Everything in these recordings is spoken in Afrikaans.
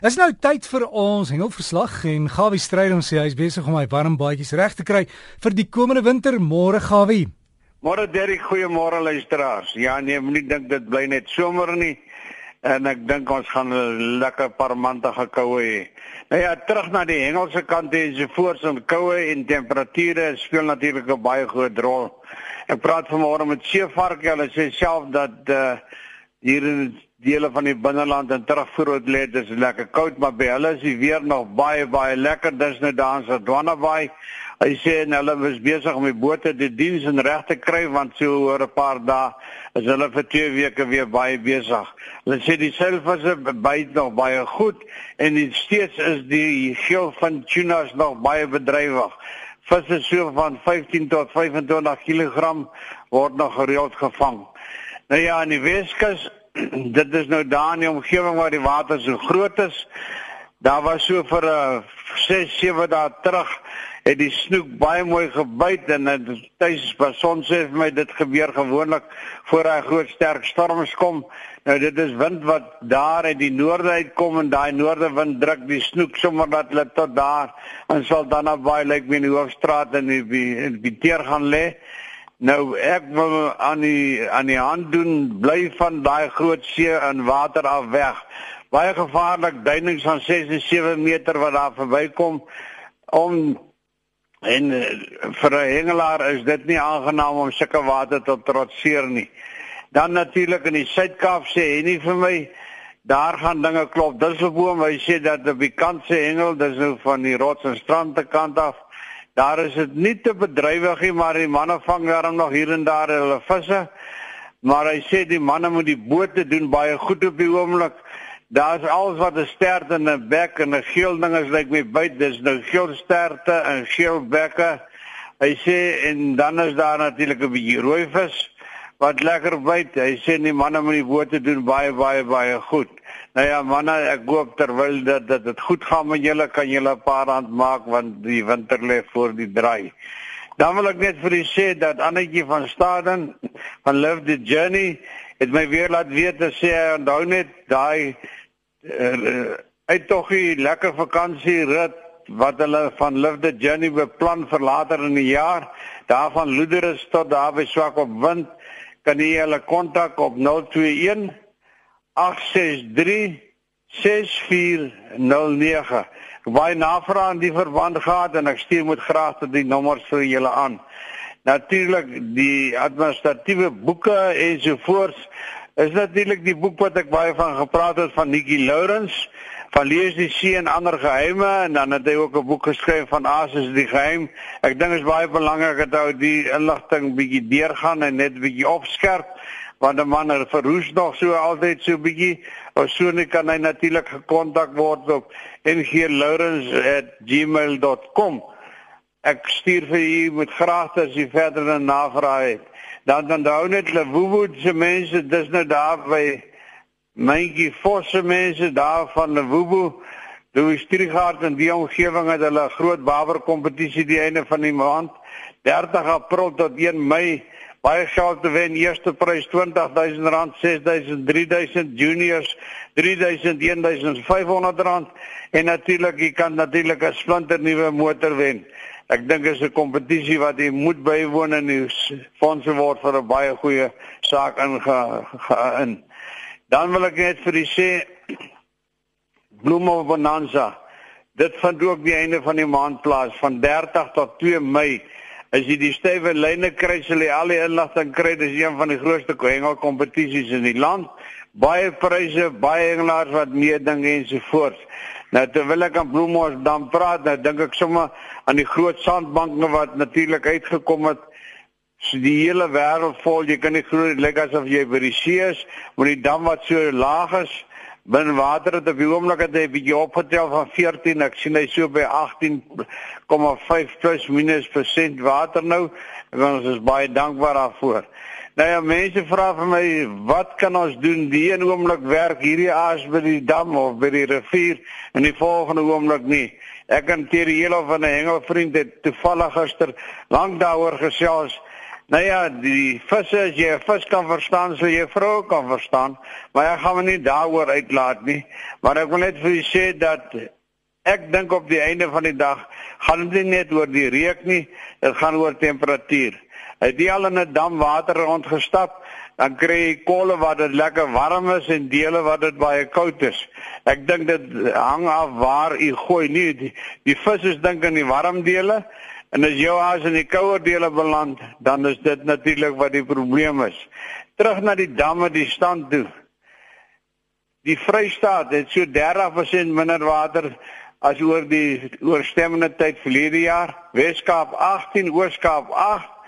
Is nou tyd vir ons hengelverslag en Gawie Strydom sê hy is besig om hy warm baadjies reg te kry vir die komende winter. Môre Gawie. Môre Derrick, goeiemôre luisteraars. Ja nee, moenie dink dit bly net somer nie. En ek dink ons gaan 'n lekker paar maande gekoue hê. Nou ja, terug na die hengelse kant en so voort, so koue en temperature speel natuurlik 'n baie groot rol. Ek praat vanmôre met Seevark, hulle sê self dat uh hier in dele van die binneland en terugvoer wat lê dis lekker koud maar by hulle is die weer nog baie baie lekker. Dis nou daar in Swadwanabaai hy sê en hulle is besig om die bote die diens in reg te kry want so oor 'n paar dae is hulle vir twee weke weer baie besig hulle sê die selfvisse byt nog baie goed en steeds is die geel van tunas nog baie bedrywig. Visse so van 15 tot 25 kg word nog gereeld gevang nou ja in die Weskus dit is nou daar in die omgewing waar die water so groot is. Daar was so vir 'n uh, 6 7 dae terug het die snoek baie mooi gebyt en tuis was son sê vir my dit gebeur gewoonlik voor hy groot sterk storms kom. Nou dit is wind wat daar uit die noorde uitkom en daai noordewind druk die snoek sommer dat hulle tot daar en sal dan baie lyk like in die hoofstraat en die die, die teer gaan lê. Nou ek wil aan die aan die hand doen bly van daai groot see en water af weg. Baie gevaarlik duinings van 6 en 7 meter wat daar verbykom om en eh, vir 'n hengelaar is dit nie aangenaam om sulke water te trotseer nie. Dan natuurlik in die Suid-Kaap sê hy nie vir my daar gaan dinge klop. Dis 'n boom hy sê dat die kant se hengel dis nou van die rots en strand te kant af Daar is dit nie te bedrywig nie, maar die manne vang daarom nog hier en daar hulle visse. Maar hy sê die manne moet die bote doen baie goed op die oomblik. Daar's alles wat 'n stert en 'n bek en 'n geel ding is lyk my byt. Dis nou geel sterte en geel bekke. Hy sê en dan is daar natuurlik 'n bietjie rooi vis wat lekker byt. Hy sê die manne moet die bote doen baie baie baie goed. Nou ja manne, ek hoop terwyl dit dit dit goed gaan met julle kan julle 'n paar rand maak want die winter lê voor die draai. Dan wil ek net vir u sê dat Annetjie van Staden van Love the Journey het my weer laat weet te sê onthou net daai uh, uittogie lekker vakansie rit wat hulle van Love the Journey beplan vir later in die jaar. Daarvan Loederus tot daar by swak op wind kan jy hulle kontak op 021 863 6409. Baie navraag in die verband gehad en ek stuur moet graag tot die nommers vir julle aan. Natuurlik die administratiewe boeke ensovoorts is natuurlik die boek wat ek baie van gepraat het van Nikki Lawrence van lees die see en ander geheime en dan het hy ook 'n boek geskryf van Asus die geheim. Ek dink is baie belangrik dat ou die inligting bietjie deurgaan en net bietjie opskerp want 'n man het verhoes nog so altyd so bietjie of so net kan hy natuurlik gekontak word op nglaurens@gmail.com. Ek stuur vir u met graag as jy verdere navrae het. Dan onthou net Lewuwu se mense, dis nou daar by Myntjie Vosse mense daar van Lewuwu. Louis Strigard en die omgewing het hulle groot baber kompetisie die einde van die maand 30 April tot 1 Mei baie geld te wen. Eerste prys R20000, 6000, 3000 juniors, 3000, 1500 rand en natuurlik jy kan natuurlik 'n splinter nuwe motor wen. Ek dink dit is 'n kompetisie wat jy moet bywoon en fondse word vir 'n baie goeie saak inge in. Dan wil ek net vir u sê Bloemo Bonanza. Dit vind ook die einde van die maand plaas van 30 tot 2 Mei As jy die stywe lyne kry, sal jy al die inligting kry. Dis een van die grootste hengel kompetisies in die land. Baie pryse, baie hengelaars wat meeding en so voort. Nou terwyl ek aan Bloemhof dan praat, nou dink ek sommer aan die groot sandbanke wat natuurlik uitgekom het. Die hele wêreld vol, jy kan nie glo dit lyk asof jy by die see is, maar die dam wat so laag is, binne water het op die oomblik het hy bietjie opgetel van 14 ek sien hy so by 18,5 plus minus persent water nou. En ons is baie dankbaar daarvoor. Nou ja mense vra vir my wat kan ons doen? Die een oomblik werk hierdie aas by die dam of by die rivier en die volgende oomblik nie. Ek kan teer die hele van 'n hengelvriend het toevallig gister lank daaroor gesels Nou ja, die visse as jy 'n vis kan verstaan, sal jy vrou kan verstaan, maar ek gaan my nie daaroor uitlaat nie. Maar ek wil net vir u sê dat ek dink op die einde van die dag gaan dit nie net oor die reuk nie, dit gaan oor temperatuur. Het jy al in 'n dam water rondgestap, dan kry jy kolle wat dit lekker warm is en dele wat dit baie koud is. Ek dink dit hang af waar u gooi nie die, die visse dink in die warm dele en as jou haas in die kouer dele beland, dan is dit natuurlik wat die probleem is. Terug na die damme die stand toe. Die Vrystaat het so 30% minder water as oor die oorstemmende tyd verlede jaar. Weskaap 18, Ooskaap 8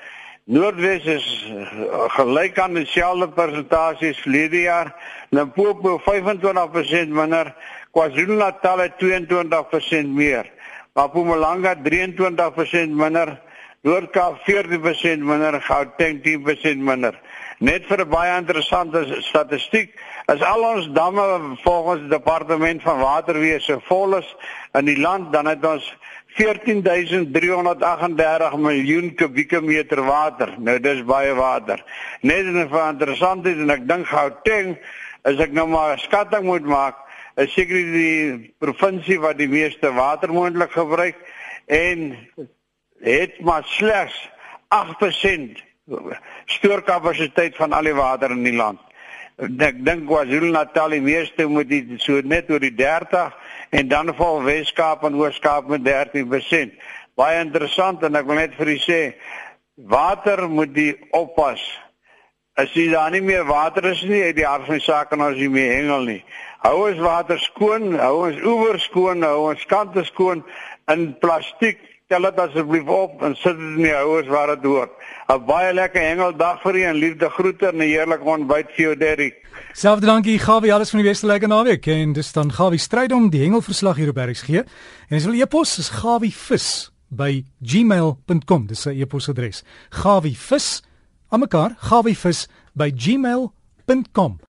Noordwes is uh, gelyk aan dieselfde persentasies verlede jaar. Limpopo 25% minder, KwaZulu-Natal het 22% meer. Mpumalanga 23% minder, Noord-Kaap 14% minder, Gauteng 10% minder. Net vir 'n baie interessante statistiek, as al ons damme volgens die departement van waterwese vol is in die land, dan het ons 14338 miljoen kubieke meter water. Nou dis baie water. Net en vir interessant is en ek dink Gauteng as ek nou maar 'n skatting moet maak, is seker die provinsie wat die meeste water moontlik gebruik en het maar slegs 8% stoorkapasiteit van al die water in die land. Ek dink KwaZulu-Natal die meeste moet dit so net oor die 30 en dan val Weskaap en Ooskaap met 13%. Baie interessant en ek wil net vir u sê water moet die oppas. As jy daar nie meer water is nie, het die hart van die saak en as jy mee hengel nie. Hou ons water skoon, hou ons oewers skoon, hou ons kante skoon in plastiek. Tel dit asseblief op en sit dit in die houers waar dit hoort. 'n Baie lekker hengeldag vir u en liefde groete en 'n heerlike ontbyt vir jou Derrick. Selfde dankie Gawie, alles van die beste lekker naweek en dis dan Gawie stryd om die hengelverslag hier op RXG. En as wil e-pos is gawievis by gmail.com. Dis sy e-posadres. Gawievis aan mekaar, gawievis by gmail.com.